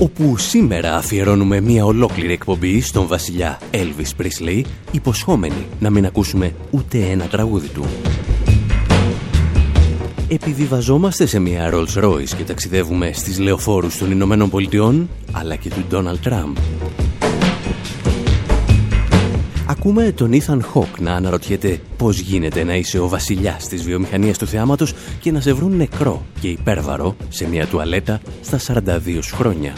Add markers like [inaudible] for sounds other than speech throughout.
Όπου σήμερα αφιερώνουμε μια ολόκληρη εκπομπή στον βασιλιά Elvis Presley, υποσχόμενοι να μην ακούσουμε ούτε ένα τραγούδι του. Επιβιβαζόμαστε σε μια Rolls Royce και ταξιδεύουμε στις λεωφόρους των Ηνωμένων Πολιτειών, αλλά και του Donald Trump. Ακούμε τον Ethan Hawke να αναρωτιέται πώς γίνεται να είσαι ο βασιλιάς της βιομηχανίας του θεάματος και να σε βρουν νεκρό και υπέρβαρο σε μια τουαλέτα στα 42 χρόνια.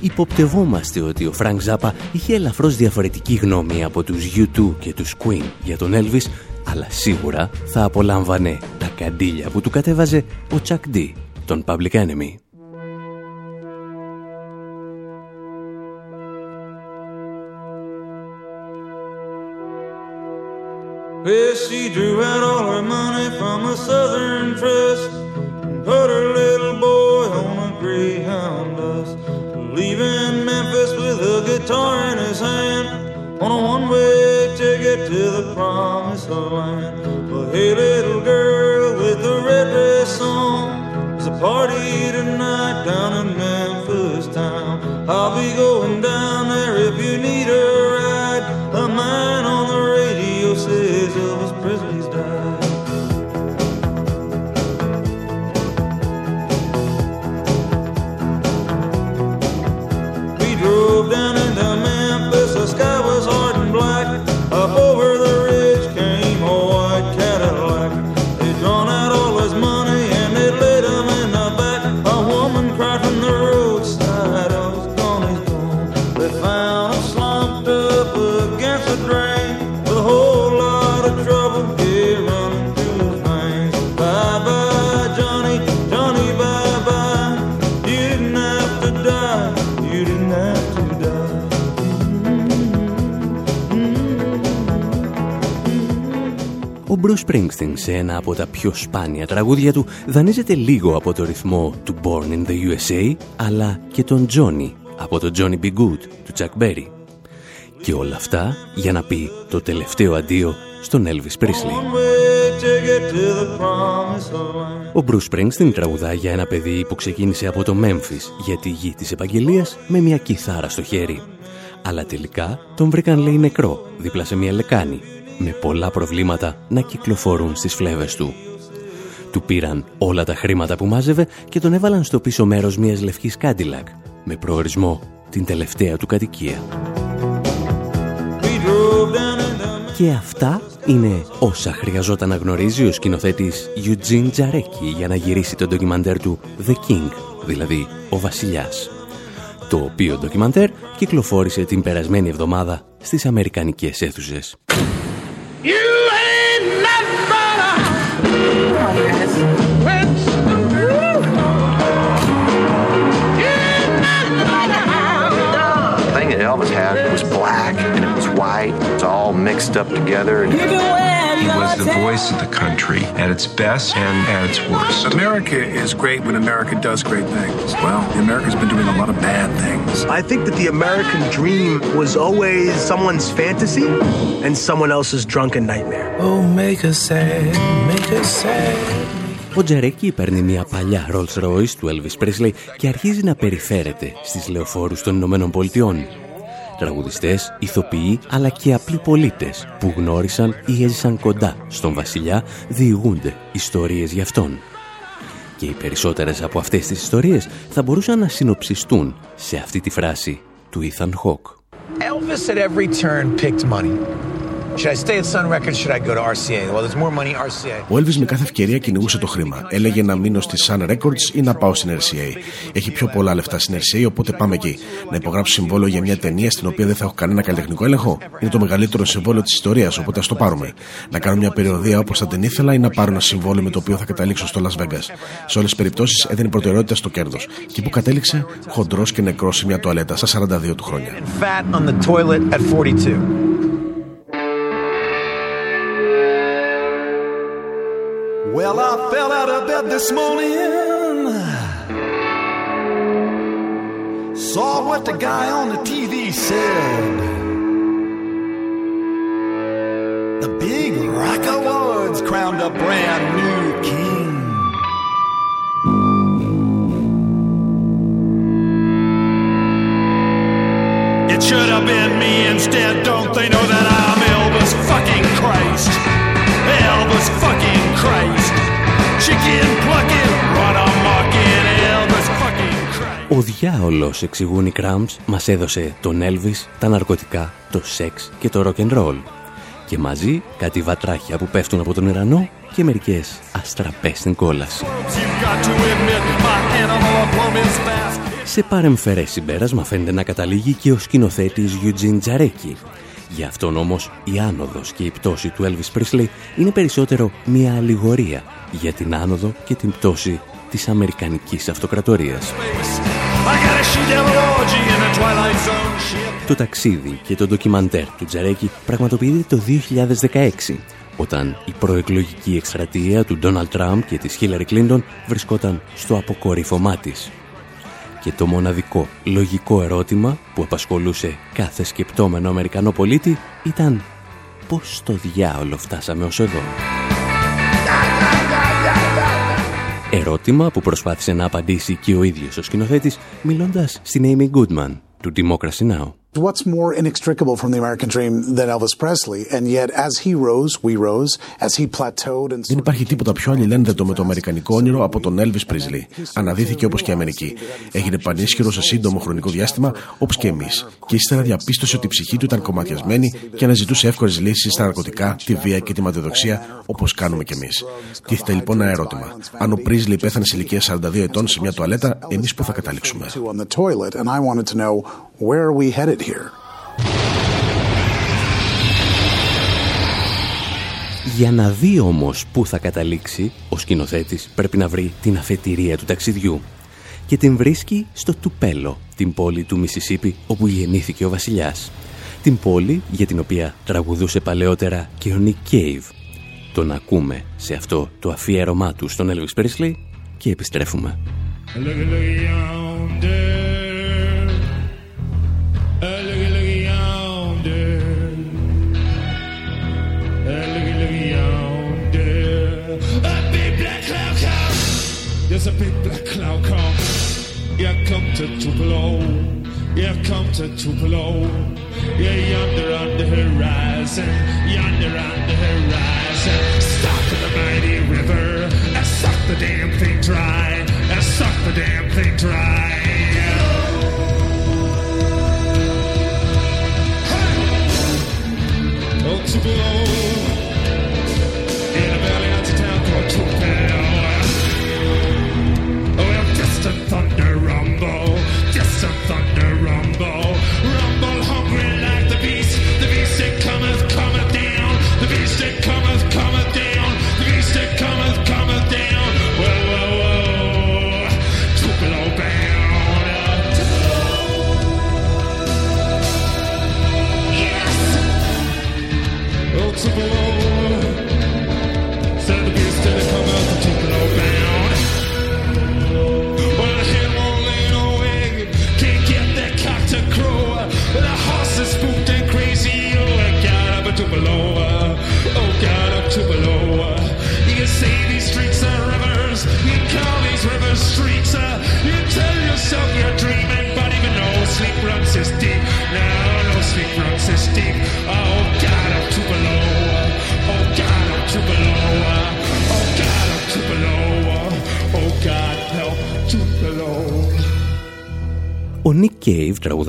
Υποπτευόμαστε ότι ο Φρανκ Ζάπα είχε ελαφρώς διαφορετική γνώμη από τους U2 και τους Queen για τον Elvis, αλλά σίγουρα θα απολάμβανε τα καντήλια που του κατέβαζε ο Chuck D, των Public Enemy. Well, she drew out all her money from a southern trust and put her little boy on a greyhound bus, leaving Memphis with a guitar in his hand on a one-way ticket to the promised land. Well, hey, little girl with the red dress on, there's a party tonight down in Memphis town. I'll be going down Bruce Springsteen σε ένα από τα πιο σπάνια τραγούδια του δανείζεται λίγο από το ρυθμό του Born in the USA αλλά και τον Johnny από το Johnny B. Good του Chuck Berry. Και όλα αυτά για να πει το τελευταίο αντίο στον Elvis Presley. Ο Bruce Springsteen τραγουδά για ένα παιδί που ξεκίνησε από το Memphis για τη γη της επαγγελίας με μια κιθάρα στο χέρι. Αλλά τελικά τον βρήκαν λέει νεκρό δίπλα σε μια λεκάνη με πολλά προβλήματα να κυκλοφορούν στις φλέβες του. Του πήραν όλα τα χρήματα που μάζευε και τον έβαλαν στο πίσω μέρος μιας λευκής Cadillac με προορισμό την τελευταία του κατοικία. Και αυτά είναι όσα χρειαζόταν να γνωρίζει ο σκηνοθέτης Eugene Τζαρέκη για να γυρίσει το ντοκιμαντέρ του The King, δηλαδή ο Βασιλιάς. Το οποίο ντοκιμαντέρ κυκλοφόρησε την περασμένη εβδομάδα στις Αμερικανικές αίθουσες. The thing that Elvis had was black and it was white. It's all mixed up together. And He was the voice of the country at its best and at its worst. America is great when America does great things. Well, America's been doing a lot of bad things. I think that the American dream was always someone's fantasy and someone else's drunken nightmare. Oh, make us sad, make us sad. Ο Τζερέκι παίρνει μια παλιά Rolls Royce του Elvis Presley και αρχίζει να περιφέρεται στις λεωφόρους των Ηνωμένων Πολιτειών. Τραγουδιστές, ηθοποιοί αλλά και απλοί πολίτες που γνώρισαν ή έζησαν κοντά στον βασιλιά διηγούνται ιστορίες για αυτόν. Και οι περισσότερες από αυτές τις ιστορίες θα μπορούσαν να συνοψιστούν σε αυτή τη φράση του Ethan Hawke. Elvis at every turn picked money. Should I stay at Sun Records? Should I go to RCA? Well, there's more money RCA. Ο Elvis με κάθε ευκαιρία κυνηγούσε το χρήμα. Έλεγε να μείνω στη Sun Records ή να πάω στην RCA. Έχει πιο πολλά λεφτά στην RCA, οπότε πάμε εκεί. Να υπογράψω συμβόλαιο για μια ταινία στην οποία δεν θα έχω κανένα καλλιτεχνικό έλεγχο. Είναι το μεγαλύτερο συμβόλαιο της ιστορίας, οπότε ας το πάρουμε. Να κάνω μια περιοδία όπως θα την ήθελα ή να πάρω ένα συμβόλαιο με το οποίο θα καταλήξω στο Las Vegas. Σε όλες τις περιπτώσεις έδινε προτεραιότητα στο κέρδος. Και που κατέληξε χοντρός και νεκρός σε μια τουαλέτα στα 42 του χρόνια. Well, I fell out of bed this morning. Saw what the guy on the TV said. The big rock awards crowned a brand new king. It should have been me instead. Don't they know that I'm Elvis fucking Christ? Elvis fucking Christ. Ο διάολος, εξηγούν οι Cramps, μας έδωσε τον Elvis, τα ναρκωτικά, το σεξ και το rock and roll. Και μαζί κάτι βατράχια που πέφτουν από τον ουρανό και μερικές αστραπές στην κόλαση. You've got to admit my animal plumb is fast. Σε παρεμφερές συμπέρασμα φαίνεται να καταλήγει και ο σκηνοθέτης Eugene Τζαρέκη. Για αυτόν όμως η άνοδος και η πτώση του Elvis Presley είναι περισσότερο μια αλληγορία για την άνοδο και την πτώση της Αμερικανικής Αυτοκρατορίας. I got a she-devil orgy in the Twilight Zone shit. Το ταξίδι και το ντοκιμαντέρ του Τζαρέκη πραγματοποιείται το 2016, όταν η προεκλογική εκστρατεία του Ντόναλτ Τραμπ και της Χίλαρη Κλίντον βρισκόταν στο αποκορύφωμά της. Και το μοναδικό λογικό ερώτημα που απασχολούσε κάθε σκεπτόμενο Αμερικανό πολίτη ήταν πώς στο διάολο φτάσαμε ως εδώ; Ερώτημα που προσπάθησε να απαντήσει και ο ίδιος ο σκηνοθέτης μιλώντας στην Amy Goodman του Democracy Now! What's more inextricable from the American dream than Elvis Presley? And yet, as he rose, we rose. As he plateaued and Δεν υπάρχει τίποτα πιο αλληλένδετο με το αμερικανικό όνειρο από τον Elvis Presley. Αναδύθηκε όπως και η Αμερική. Έγινε πανίσχυρο σε σύντομο χρονικό διάστημα όπως και εμείς. Και ύστερα διαπίστωσε ότι η ψυχή του ήταν κομματιασμένη και αναζητούσε εύκολες λύσεις στα ναρκωτικά, τη βία και τη ματαιοδοξία όπως κάνουμε κι εμείς. Τίθεται λοιπόν ένα ερώτημα. Αν ο Presley πέθανε σε ηλικία 42 ετών σε μια τουαλέτα, εμείς πού θα καταλήξουμε; To on the toilet. And I wanted to know where are we headed here? Για να δει όμως πού θα καταλήξει, ο σκηνοθέτης πρέπει να βρει την αφετηρία του ταξιδιού. Και την βρίσκει στο Τουπέλο, την πόλη του Μισισίπη όπου γεννήθηκε ο βασιλιάς. Την πόλη για την οποία τραγουδούσε παλαιότερα και ο Νικ Κέιβ. Τον ακούμε σε αυτό το αφιέρωμά του στον Elvis Presley και επιστρέφουμε. Look, look yonder. There's a big black cloud come. Yeah, come to Tupelo. Yeah, come to Tupelo. Yeah, yonder on the horizon. Yonder on the horizon. Stop the mighty river. And suck the damn thing dry. And suck the damn thing dry.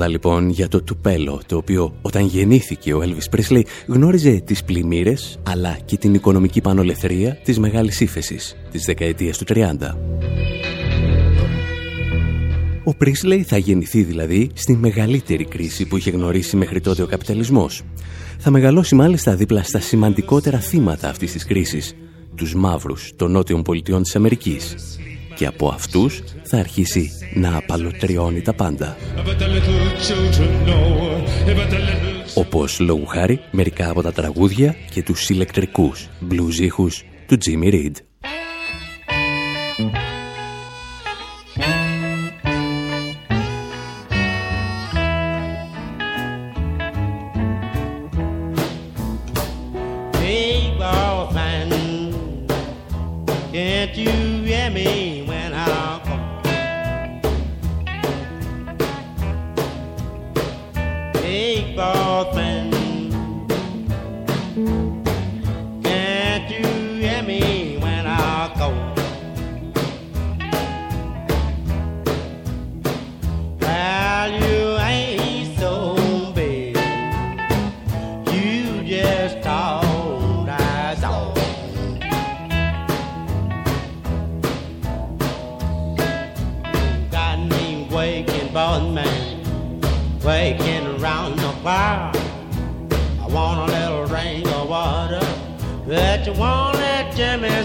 Cave τραγουδά λοιπόν για το Τουπέλο, το οποίο όταν γεννήθηκε ο Elvis Presley γνώριζε τις πλημμύρες αλλά και την οικονομική πανολεθρία της μεγάλης ύφεσης της δεκαετίας του 30. Ο Presley θα γεννηθεί δηλαδή στη μεγαλύτερη κρίση που είχε γνωρίσει μέχρι τότε ο καπιταλισμός. Θα μεγαλώσει μάλιστα δίπλα στα σημαντικότερα θύματα αυτής της κρίσης, τους μαύρους των νότιων πολιτιών της Αμερικής και από αυτούς θα αρχίσει να απαλωτριώνει τα πάντα. Όπως λόγου χάρη μερικά από τα τραγούδια και τους ηλεκτρικούς blues του Jimmy Reed.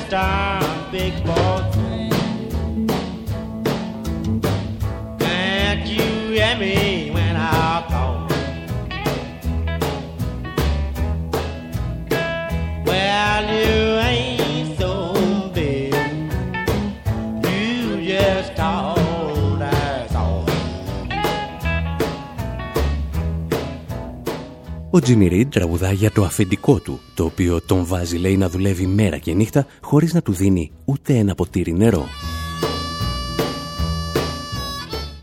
down big ball Can't you hear me when I call. Well, you. Ο Τζίμι Ριντ τραγουδά για το αφεντικό του, το οποίο τον βάζει λέει να δουλεύει μέρα και νύχτα χωρίς να του δίνει ούτε ένα ποτήρι νερό.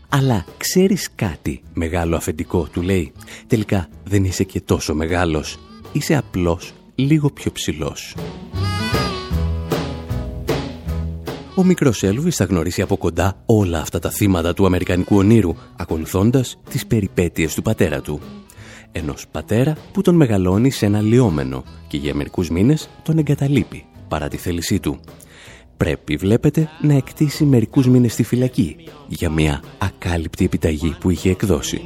Αλλά ξέρεις κάτι, μεγάλο αφεντικό, του λέει. Τελικά δεν είσαι και τόσο μεγάλος. Είσαι απλώς λίγο πιο ψηλός. Ο μικρός Έλβης θα γνωρίσει από κοντά όλα αυτά τα θύματα του Αμερικανικού ονείρου, ακολουθώντας τις περιπέτειες του πατέρα του. Ενός πατέρα που τον μεγαλώνει σε ένα λιόμενο και για μερικούς μήνες τον εγκαταλείπει, παρά τη θέλησή του. Πρέπει, βλέπετε, να εκτίσει μερικούς μήνες στη φυλακή για μια ακάλυπτη επιταγή που είχε εκδώσει.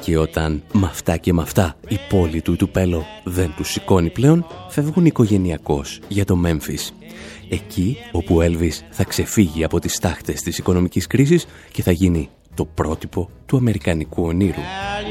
Και όταν με αυτά και με αυτά η πόλη του του Πέλο δεν τους σηκώνει πλέον, φεύγουν οικογενειακώς για το Μέμφις. Εκεί όπου ο Έλβης θα ξεφύγει από τις τάχτες της οικονομικής κρίσης και θα γίνει το πρότυπο του αμερικανικού ονείρου.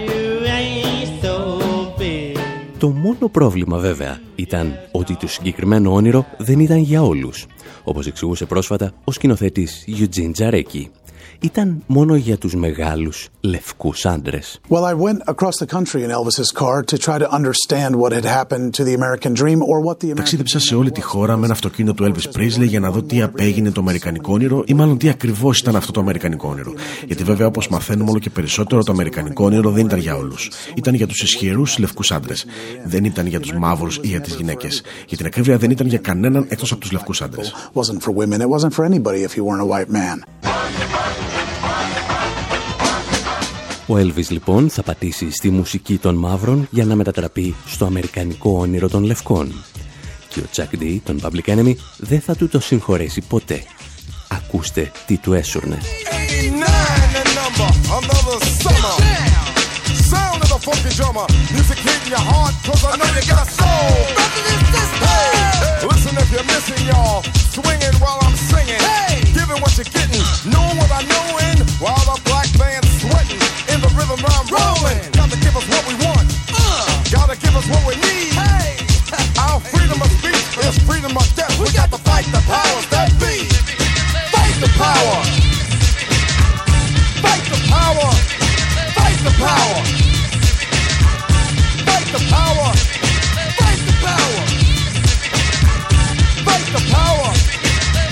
You ain't so big. Το μόνο πρόβλημα βέβαια ήταν ότι το συγκεκριμένο όνειρο δεν ήταν για όλους. Όπως εξηγούσε πρόσφατα ο σκηνοθέτης Eugene Τζαρέκη. Ήταν μόνο για τους μεγάλους λευκούς άντρες. Well, I went across the country in Elvis's car to try to understand what had happened to the American dream or what the American Ταξίδεψα σε όλη τη χώρα με ένα αυτοκίνητο του Elvis Presley για να δω τι απέγινε το Αμερικανικό όνειρο ή μάλλον τι ακριβώς ήταν αυτό το Αμερικανικό όνειρο. Γιατί βέβαια, όπως μαθαίνουμε όλο και περισσότερο, το Αμερικανικό όνειρο δεν ήταν για όλους. Ήταν για τους ισχυρούς λευκούς άντρες. Δεν ήταν για τους μαύρους ή για τις γυναίκες. Για την ακρίβεια, δεν ήταν για κανέναν εκτός από τους λευκούς άντρες. Ο Elvis λοιπόν θα πατήσει στη μουσική των Μαύρων για να μετατραπεί στο Αμερικανικό όνειρο των Λευκών. Και ο Τζακ Ντί, τον Public Enemy, δεν θα του το συγχωρέσει ποτέ. Ακούστε τι του έσουρνε. I'm rolling. Gotta give us what we want. Uh. Gotta give us what we need. [laughs] Our freedom of speech is freedom of death. We got to fight the powers that be. Fight the power. Fight the power. Fight the power. Fight the power. Fight the power. Fight the power.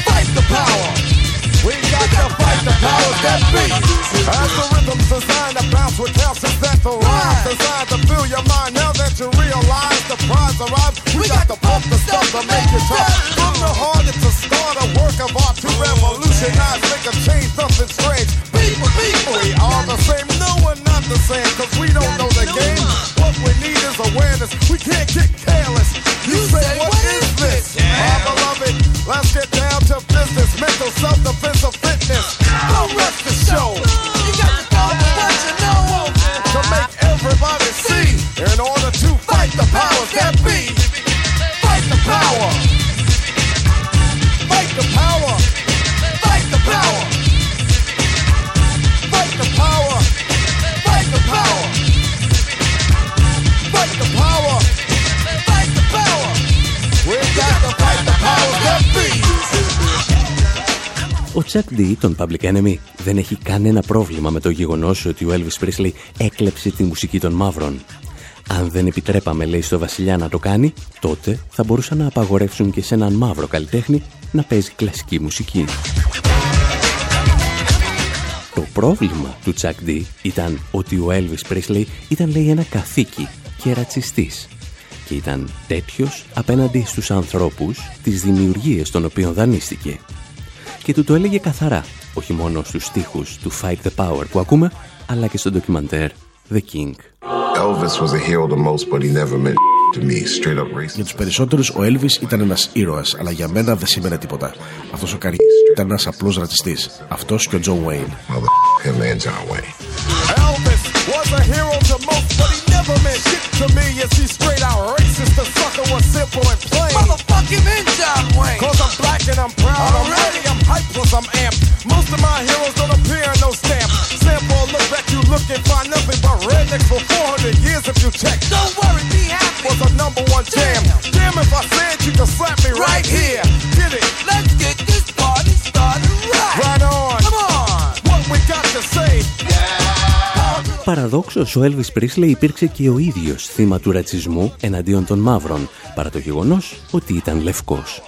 Fight the power. We got to fight the powers that be. As the rhythm's designed to bounce with the rhymes designed to fill your mind. Now that you realize the prize arrives, we got to pump the stuff to make it tough. From the heart, it's a start, a work of art to revolutionize, make a change, something strange. People, people, we are the same. No, Τσακ Ντί, τον Public Enemy, δεν έχει κανένα πρόβλημα με το γεγονός ότι ο Elvis Presley έκλεψε τη μουσική των μαύρων. Αν δεν επιτρέπαμε, λέει στο βασιλιά να το κάνει, τότε θα μπορούσαν να απαγορεύσουν και σε έναν μαύρο καλλιτέχνη να παίζει κλασική μουσική. Το πρόβλημα του Τσακ D ήταν ότι ο Elvis Presley ήταν λέει ένα καθήκη και ρατσιστής και ήταν τέτοιος απέναντι στους ανθρώπους τις δημιουργίες των οποίων δανείστηκε. Και του το έλεγε καθαρά, όχι μόνο στους στίχους του Fight the Power που ακούμε, αλλά και στο ντοκιμαντέρ The King. Elvis was a hero the most, but he never meant to me. Straight up racist. Για τους περισσότερους ο Elvis ήταν ένας ήρωας, αλλά για μένα δεν σήμαινε τίποτα. Αυτός ο Καρι ήταν ένας απλός ρατσιστής. Αυτός και ο John Wayne. Mother him and John Wayne. Elvis was a hero to most, but he never meant shit to me. You see, straight up racist. The sucker was simple and plain. Motherfuck him and John Wayne. Cause I'm black and I'm proud. I'm ready, I'm hyped plus I'm amped. Most of my heroes don't appear in no stamp. Sample look back, you look and find nothing but rednecks for 400 years if you check. Don't worry, be happy. Was a number one jam. Damn if I said you could slap me right here. Get it? Let's get this party started right. Right on. Come on. What we got to say? Παραδόξως, ο Elvis Presley υπήρξε και ο ίδιος θύμα του ρατσισμού εναντίον των μαύρων, παρά το γεγονός ότι ήταν λευκός.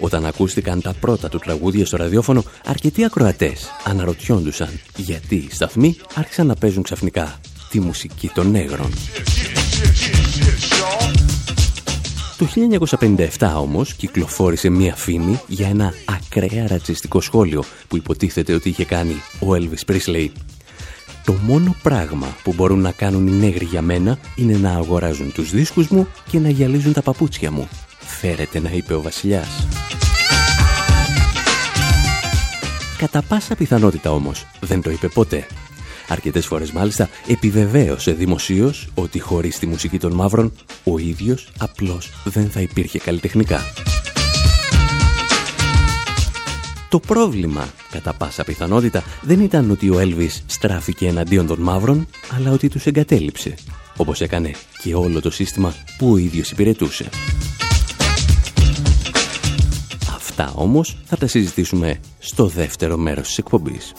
Όταν ακούστηκαν τα πρώτα του τραγούδια στο ραδιόφωνο, αρκετοί ακροατές αναρωτιόντουσαν γιατί οι σταθμοί άρχισαν να παίζουν ξαφνικά τη μουσική των νέγρων. Το 1957 όμως κυκλοφόρησε μία φήμη για ένα ακραία ρατσιστικό σχόλιο που υποτίθεται ότι είχε κάνει ο Elvis Presley. Το μόνο πράγμα που μπορούν να κάνουν οι νέγροι για μένα είναι να αγοράζουν τους δίσκους μου και να γυαλίζουν τα παπούτσια μου. Φέρετε να είπε ο βασιλιάς. Κατά πάσα πιθανότητα όμως δεν το είπε ποτέ. Αρκετές φορές μάλιστα επιβεβαίωσε δημοσίως ότι χωρίς τη μουσική των μαύρων ο ίδιος απλώς δεν θα υπήρχε καλλιτεχνικά. Το πρόβλημα, κατά πάσα πιθανότητα, δεν ήταν ότι ο Έλβις στράφηκε εναντίον των μαύρων, αλλά ότι τους εγκατέλειψε, όπως έκανε και όλο το σύστημα που ο ίδιος υπηρετούσε. Αυτά όμως θα τα συζητήσουμε στο δεύτερο μέρος της εκπομπής.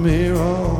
mirror.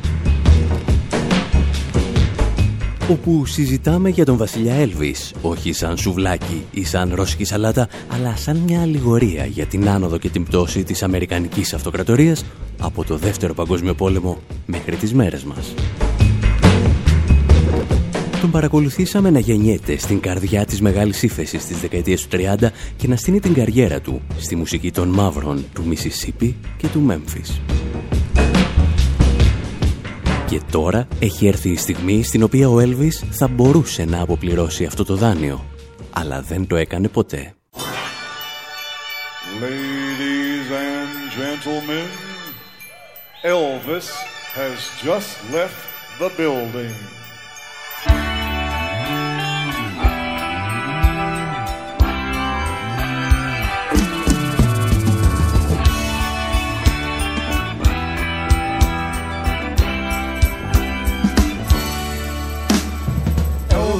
Όπου συζητάμε για τον βασιλιά Έλβης, όχι σαν σουβλάκι ή σαν ρώσικη σαλάτα, αλλά σαν μια αλληγορία για την άνοδο και την πτώση της Αμερικανικής Αυτοκρατορίας από το Δεύτερο Παγκόσμιο Πόλεμο μέχρι τις μέρες μας. Τον παρακολουθήσαμε να γεννιέται στην καρδιά της μεγάλης ύφεσης της δεκαετίας του 30 και να στείνει την καριέρα του στη μουσική των μαύρων του Μισισίπη και του Μέμφις. Και τώρα έχει έρθει η στιγμή στην οποία ο Έλβης θα μπορούσε να αποπληρώσει αυτό το δάνειο. Αλλά δεν το έκανε ποτέ. Ladies and gentlemen, Elvis has just left the building.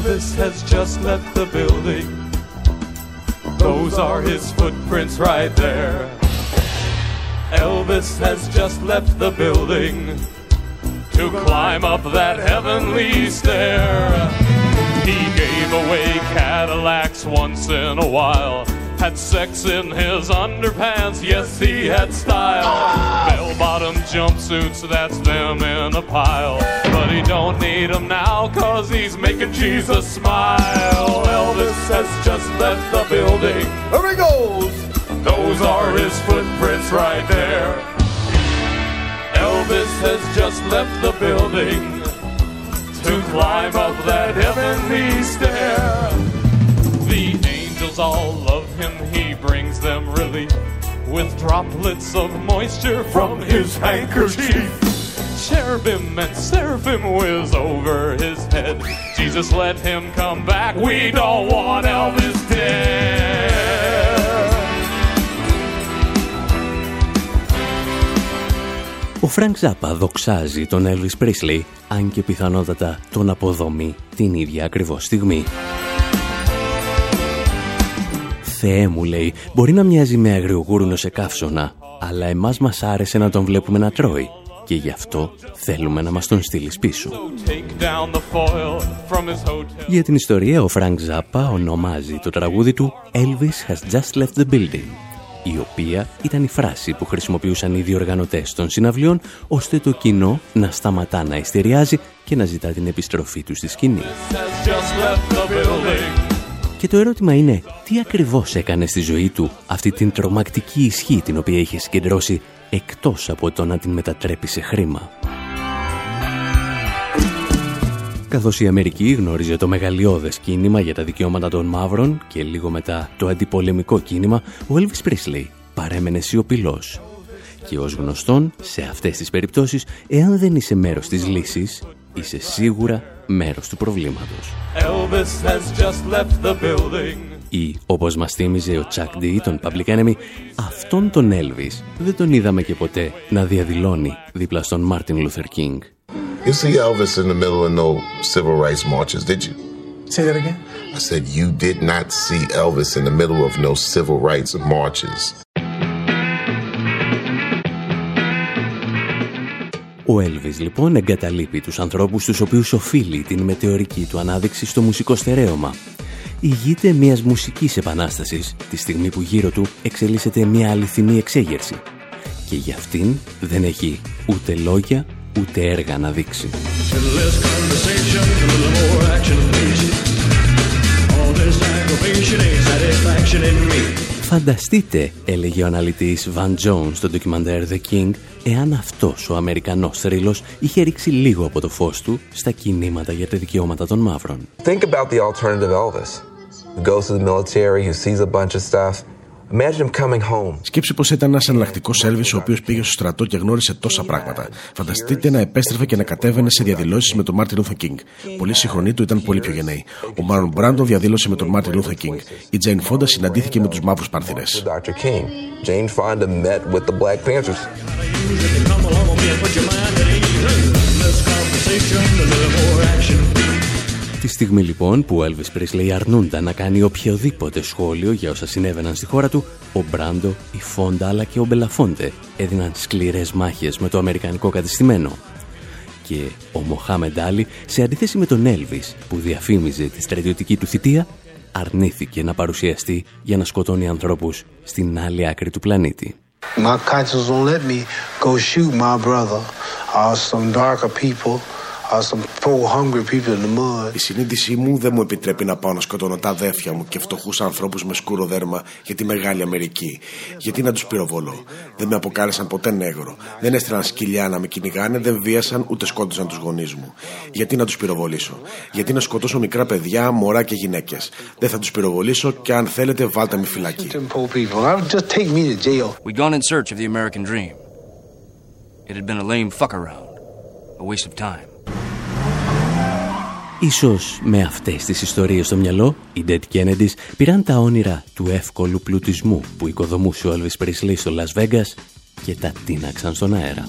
Elvis has just left the building. Those are his footprints right there. Elvis has just left the building to climb up that heavenly stair. He gave away Cadillacs once in a while. Had sex in his underpants, yes, he had style. Bell bottom jumpsuits, that's them in a pile. But he don't need them now, cause he's making Jesus smile. Elvis has just left the building. Here he goes! Those are his footprints right there. Elvis has just left the building to climb up that heavenly stair. with droplets of moisture from his handkerchief. Cherubim and seraphim whiz over his head. Jesus, let him come back. We don't want Elvis dead. Ο Φρανκ Ζάπα δοξάζει τον Elvis Presley, αν και πιθανότατα τον αποδομεί την ίδια ακριβώς στιγμή. Θεέ μου, λέει, μπορεί να μοιάζει με αγριογούρουνο σε καύσωνα, αλλά εμάς μας άρεσε να τον βλέπουμε να τρώει και γι' αυτό θέλουμε να μας τον στείλεις πίσω. Take down the foil from his hotel. Για την ιστορία, ο Φρανκ Ζάπα ονομάζει το τραγούδι του «Elvis has just left the building», η οποία ήταν η φράση που χρησιμοποιούσαν οι διοργανωτές των συναυλιών, ώστε το κοινό να σταματά να υστεριάζει και να ζητά την επιστροφή του στη σκηνή. Και το ερώτημα είναι, τι ακριβώς έκανε στη ζωή του αυτή την τρομακτική ισχύ την οποία είχε συγκεντρώσει εκτός από το να την μετατρέπει σε χρήμα; Καθώς η Αμερική γνώριζε το μεγαλειώδες κίνημα για τα δικαιώματα των μαύρων και λίγο μετά το αντιπολεμικό κίνημα, ο Elvis Presley παρέμενε σιωπηλός. Και ως γνωστόν, σε αυτές τις περιπτώσεις, εάν δεν είσαι μέρος της λύσης, είσαι σίγουρα μέρος του προβλήματος. Elvis has just left the building. Ή, όπως μας θύμιζε ο Chuck D, τον Public Enemy, αυτόν τον Elvis δεν τον είδαμε και ποτέ να διαδηλώνει δίπλα στον Martin Luther King. You see Elvis in the middle of no civil rights marches, did you? Say that again? I said you did not see Elvis in the middle of no civil rights marches. Ο Έλβης λοιπόν εγκαταλείπει τους ανθρώπους τους οποίους οφείλει την μετεωρική του ανάδειξη στο μουσικό στερέωμα. Ηγείται μιας μουσικής επανάστασης τη στιγμή που γύρω του εξελίσσεται μια αληθινή εξέγερση. Και για αυτήν δεν έχει ούτε λόγια ούτε έργα να δείξει. Φανταστείτε, έλεγε ο αναλυτής Van Jones στο ντοκιμαντέρ The King, εάν αυτός ο Αμερικανός θρύλος είχε ρίξει λίγο από το φως του στα κινήματα για τα δικαιώματα των μαύρων. Think about the alternative Elvis who goes to the military, who sees a bunch of stuff, Imagine him coming home. Σκέψου πώς ήταν ένας εναλλακτικός Elvis ο οποίος πήγε στο στρατό και γνώρισε τόσα πράγματα. Φανταστείτε να επέστρεφε και να κατέβαινε σε διαδηλώσεις με τον Μάρτιν Λούθερ Κινγκ. Πολλοί σύγχρονοί του ήταν πολύ πιο γενναίοι. Ο Μάρλον Μπράντο διαδήλωσε με τον Μάρτιν Λούθερ Κινγκ. Η Τζέιν Φόντα συναντήθηκε με τους Μαύρους Πάνθηρες. Dr. King. Jane Τη στιγμή λοιπόν που ο Elvis Presley αρνούνταν να κάνει οποιοδήποτε σχόλιο για όσα συνέβαιναν στη χώρα του, ο Μπράντο, η Φόντα αλλά και ο Μπελαφόντε έδιναν σκληρές μάχες με το αμερικανικό κατεστημένο. Και ο Μοχάμεντ Άλλη, σε αντίθεση με τον Elvis που διαφήμιζε τη στρατιωτική του θητεία, αρνήθηκε να παρουσιαστεί για να σκοτώνει ανθρώπους στην άλλη άκρη του πλανήτη. My conscience won't let me go shoot my brother or some darker people or some poor hungry people in the mud. Η συνείδησή μου δεν μου επιτρέπει να πάω να σκοτώνω τα αδέρφια μου και φτωχούς ανθρώπους με σκούρο δέρμα για τη μεγάλη Αμερική. Γιατί να τους πυροβολώ. Δεν με αποκάλεσαν ποτέ νέγρο. Δεν έστειλαν σκυλιά να με κυνηγάνε, δεν βίασαν ούτε σκότωσαν τους γονείς μου. Γιατί να τους πυροβολήσω. Γιατί να σκοτώσω μικρά παιδιά, μωρά και γυναίκες. Δεν θα τους πυροβολήσω και αν θέλετε βάλτε με φυλακή. Them poor people. Just take me to jail. We'd gone in search of the American dream. It had been a lame fuck around, a waste of time. Ίσως με αυτές τις ιστορίες στο μυαλό, οι Dead Kennedys πήραν τα όνειρα του εύκολου πλουτισμού που οικοδομούσε ο Elvis Presley στο Las Vegas και τα τίναξαν στον αέρα.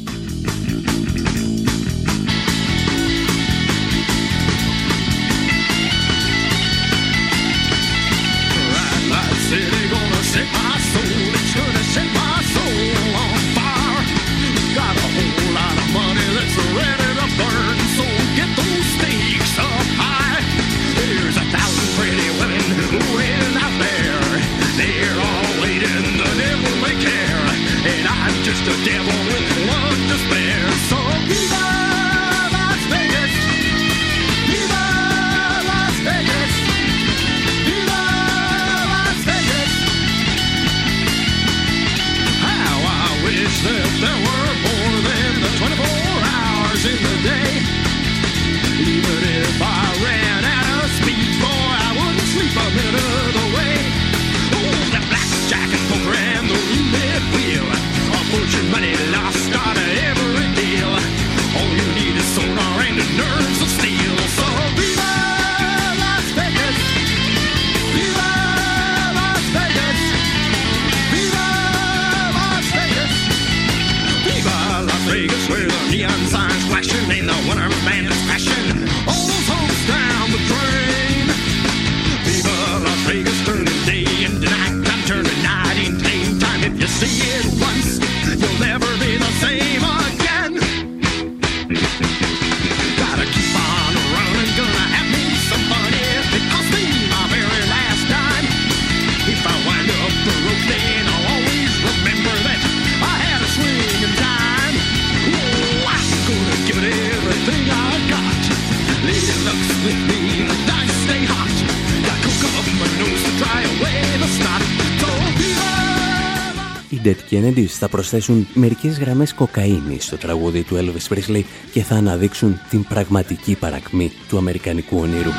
Dead Kennedys θα προσθέσουν μερικές γραμμές κοκαίνης στο τραγούδι του Elvis Presley και θα αναδείξουν την πραγματική παρακμή του αμερικανικού ονείρου.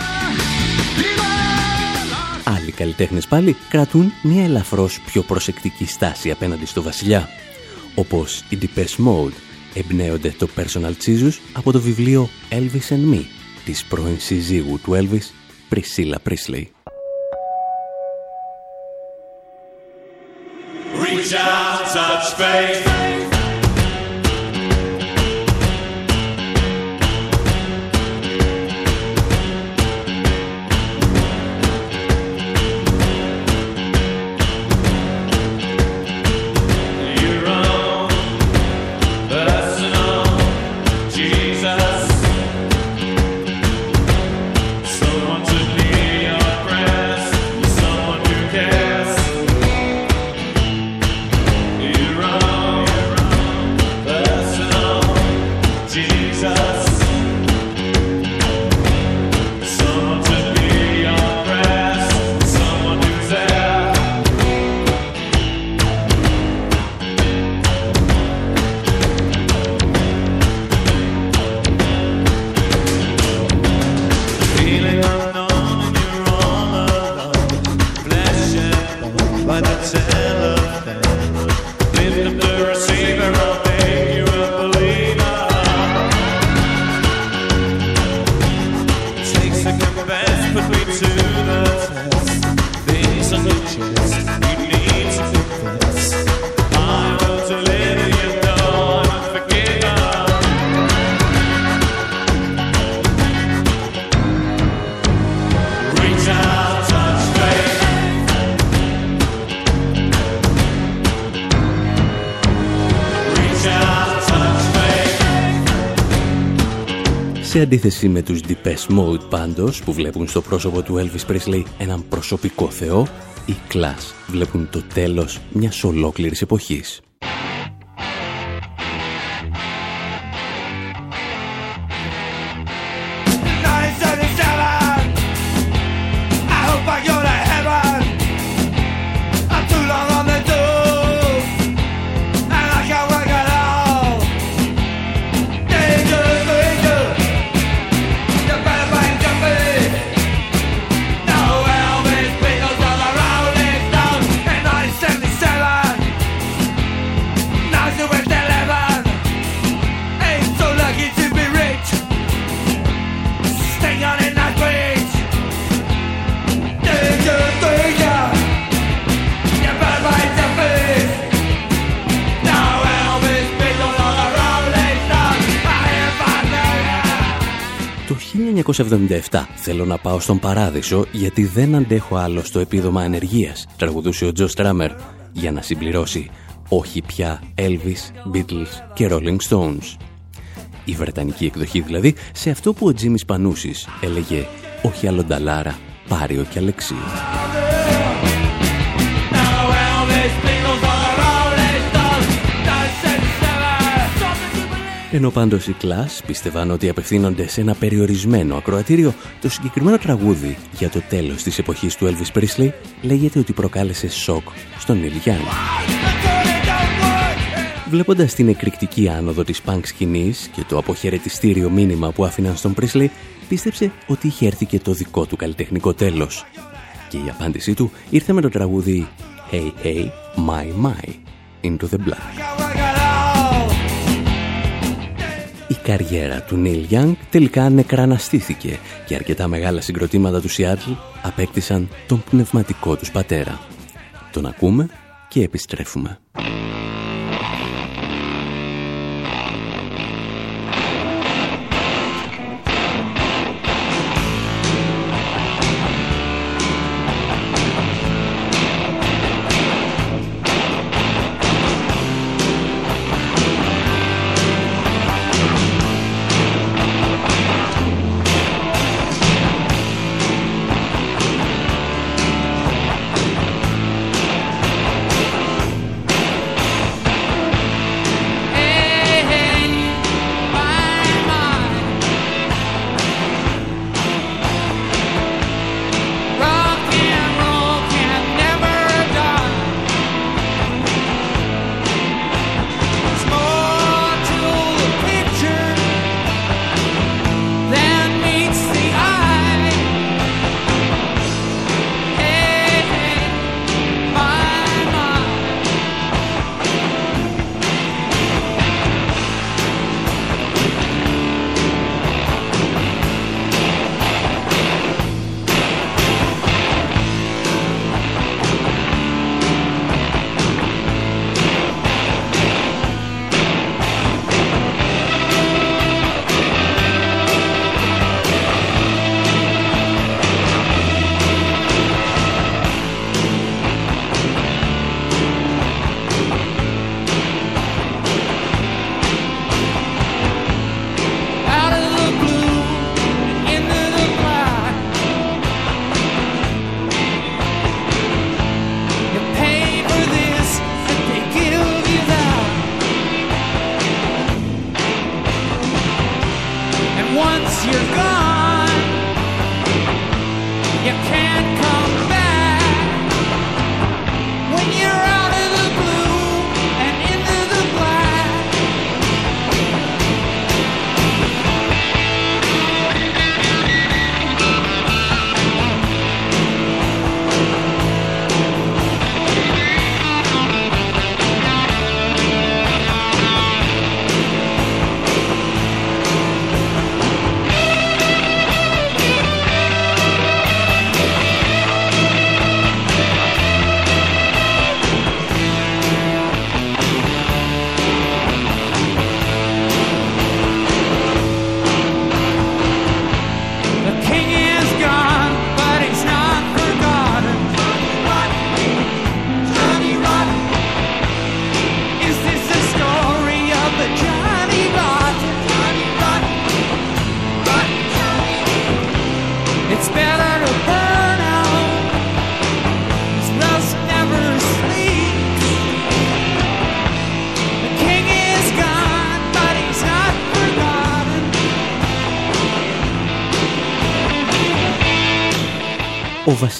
Άλλοι καλλιτέχνες πάλι κρατούν μια ελαφρώς πιο προσεκτική στάση απέναντι στο βασιλιά. Όπως οι Depeche Mode εμπνέονται το Personal Jesus από το βιβλίο Elvis and Me της πρώην συζύγου του Elvis, Priscilla Presley. space. Σε αντίθεση με τους Depeche Mode πάντως που βλέπουν στο πρόσωπο του Elvis Presley έναν προσωπικό θεό, οι Clash βλέπουν το τέλος μιας ολόκληρης εποχής. 1977 θέλω να πάω στον παράδεισο γιατί δεν αντέχω άλλο στο επίδομα ανεργίας, τραγουδούσε ο Τζο Στράμερ, για να συμπληρώσει όχι πια Elvis, Beatles και Rolling Stones. Η βρετανική εκδοχή δηλαδή σε αυτό που ο Τζίμις Πανούσης έλεγε όχι άλλο νταλάρα, πάριο και αλεξίου. Ενώ πάντως οι Clash πίστευαν ότι απευθύνονται σε ένα περιορισμένο ακροατήριο, το συγκεκριμένο τραγούδι για το τέλος της εποχής του Elvis Presley λέγεται ότι προκάλεσε σοκ στον Neil Young. Βλέποντας την εκρηκτική άνοδο της punk σκηνής και το αποχαιρετιστήριο μήνυμα που άφηναν στον Presley, πίστεψε ότι είχε έρθει και το δικό του καλλιτεχνικό τέλος. Και η απάντησή του ήρθε με το τραγούδι Hey Hey My My Into the Black. Καριέρα του Νίλ Young τελικά νεκραναστήθηκε και αρκετά μεγάλα συγκροτήματα του Σιάτλ απέκτησαν τον πνευματικό τους πατέρα. Τον ακούμε και επιστρέφουμε.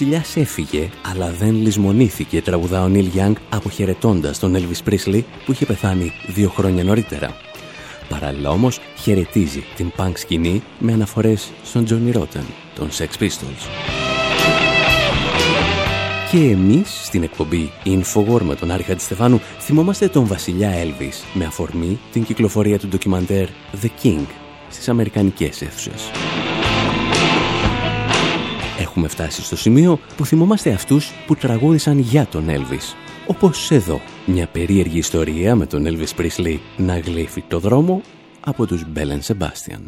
Βασιλιάς έφυγε, αλλά δεν λησμονήθηκε, τραγουδά ο Νίλ Γιάνγκ αποχαιρετώντας τον Elvis Presley που είχε πεθάνει δύο χρόνια νωρίτερα. Παράλληλα όμως χαιρετίζει την punk σκηνή με αναφορές στον Johnny Rotten, των Sex Pistols. Και εμείς στην εκπομπή Infowar με τον Άρη Χατζηστεφάνου θυμόμαστε τον βασιλιά Elvis με αφορμή την κυκλοφορία του ντοκιμαντέρ The King στις αμερικανικές αίθουσες. Έχουμε φτάσει στο σημείο που θυμόμαστε αυτούς που τραγούδησαν για τον Elvis. Όπως εδώ, μια περίεργη ιστορία με τον Elvis Presley να γλύφει το δρόμο από τους Bell Sebastian.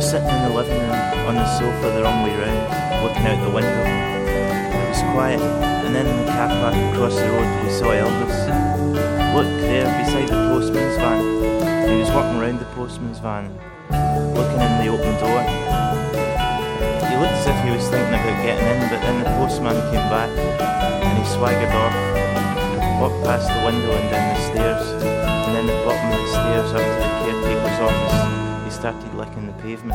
Were sitting in the living room on the sofa the wrong way round, looking out the window. It was quiet, and then in the car park across the road we saw Elvis. Look, there beside the postman's van. He was walking round the postman's van, looking in the open door. He looked as if he was thinking about getting in, but then the postman came back, and he swaggered off, walked past the window and down the stairs, and then the bottom of the stairs up to the caretaker's office. Started licking the pavement.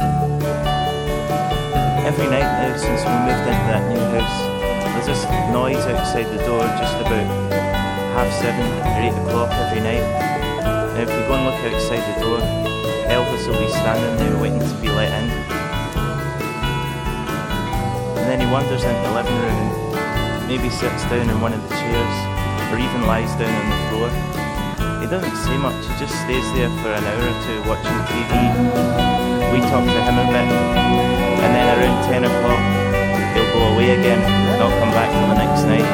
Every night now since we moved into that new house, there's this noise outside the door just about half seven or eight o'clock every night. Now if we go and look outside the door, Elvis will be standing there waiting to be let in. And then he wanders into the living room and maybe sits down in one of the chairs or even lies down on the floor. He doesn't say much, he just stays there for an hour or two watching TV. We talk to him a bit, and then around 10 o'clock, he'll go away again, and not come back for the next night.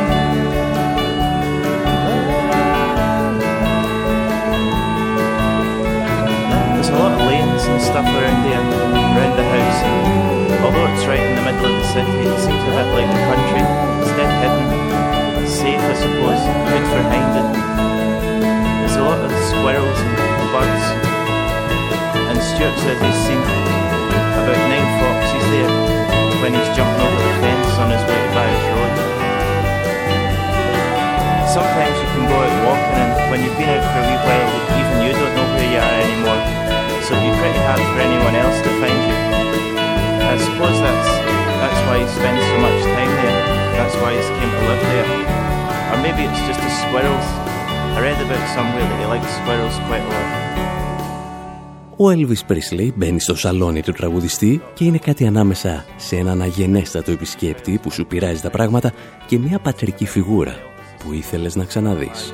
There's a lot of lanes and stuff around here, around the house. Although it's right in the middle of the city, it seems a bit like the country. It's dead hidden, safe I suppose, good for hiding. There's a lot of squirrels and birds. And Stuart says he's seen about nine foxes there when he's jumping over the fence on his way to Byers Road. Sometimes you can go out walking and when you've been out for a wee while, even you don't know where you are anymore. So it'd be pretty hard for anyone else to find you. I suppose that's that's why he spends so much time there. That's why he's came to live there. Or maybe it's just the squirrels. I read about somewhere that he likes squirrels quite a lot. Ο Elvis Presley μπαίνει στο σαλόνι του τραγουδιστή και είναι κάτι ανάμεσα σε έναν αγενέστατο επισκέπτη που σου πειράζει τα πράγματα και μια πατρική φιγούρα που ήθελες να ξαναδείς.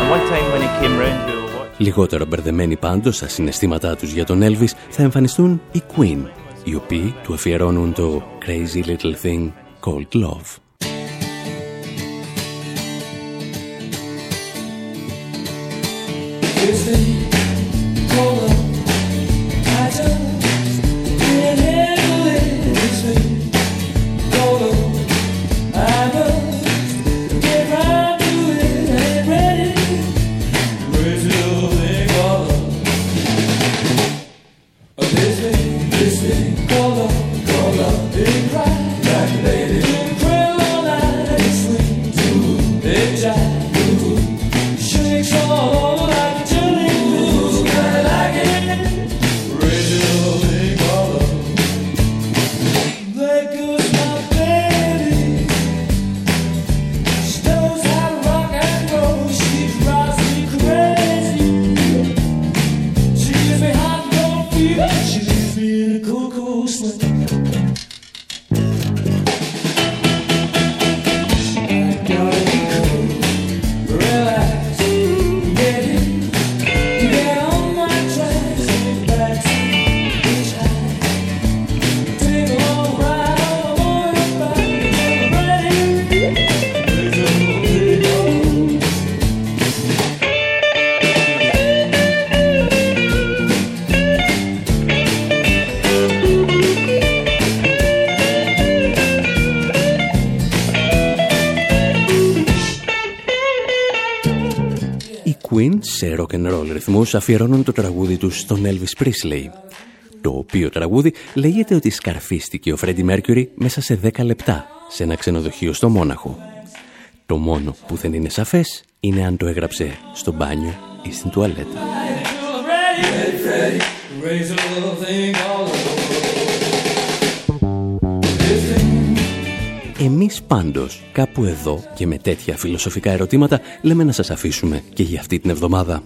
And one time when he came round, we were watching. Λιγότερο μπερδεμένοι πάντως στα συναισθήματά τους για τον Elvis θα εμφανιστούν οι Queen, οι οποίοι του αφιερώνουν το Crazy Little Thing Called Love. It's the She leaves me in a cool, cool sweat. Roll ρυθμούς αφιερώνουν το τραγούδι τους στον Elvis Presley. Το οποίο τραγούδι λέγεται ότι σκαρφίστηκε ο Freddie Mercury μέσα σε 10 λεπτά σε ένα ξενοδοχείο στο Μόναχο. Το μόνο που δεν είναι σαφές είναι αν το έγραψε στο μπάνιο ή στην τουαλέτα. Εμείς πάντως κάπου εδώ και με τέτοια φιλοσοφικά ερωτήματα λέμε να σας αφήσουμε και για αυτή την εβδομάδα.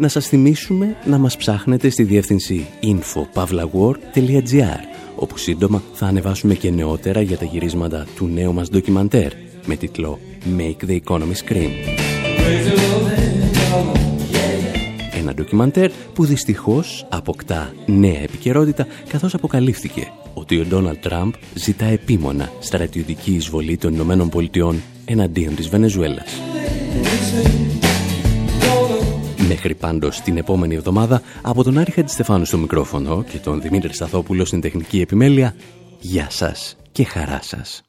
Να σας θυμίσουμε να μας ψάχνετε στη διεύθυνση info.pavlawar.gr όπου σύντομα θα ανεβάσουμε και νεότερα για τα γυρίσματα του νέου μας ντοκιμαντέρ με τίτλο Make the Economy Scream. Ένα ντοκιμαντέρ που δυστυχώς αποκτά νέα επικαιρότητα καθώς αποκαλύφθηκε ότι ο Ντόναλτ Τραμπ ζητά επίμονα στρατιωτική εισβολή των Ηνωμένων Πολιτειών εναντίον της Βενεζουέλας. Μέχρι πάντως την επόμενη εβδομάδα από τον Άρη Στεφάνου στο μικρόφωνο και τον Δημήτρη Σταθόπουλο στην τεχνική επιμέλεια, γεια σας και χαρά σας.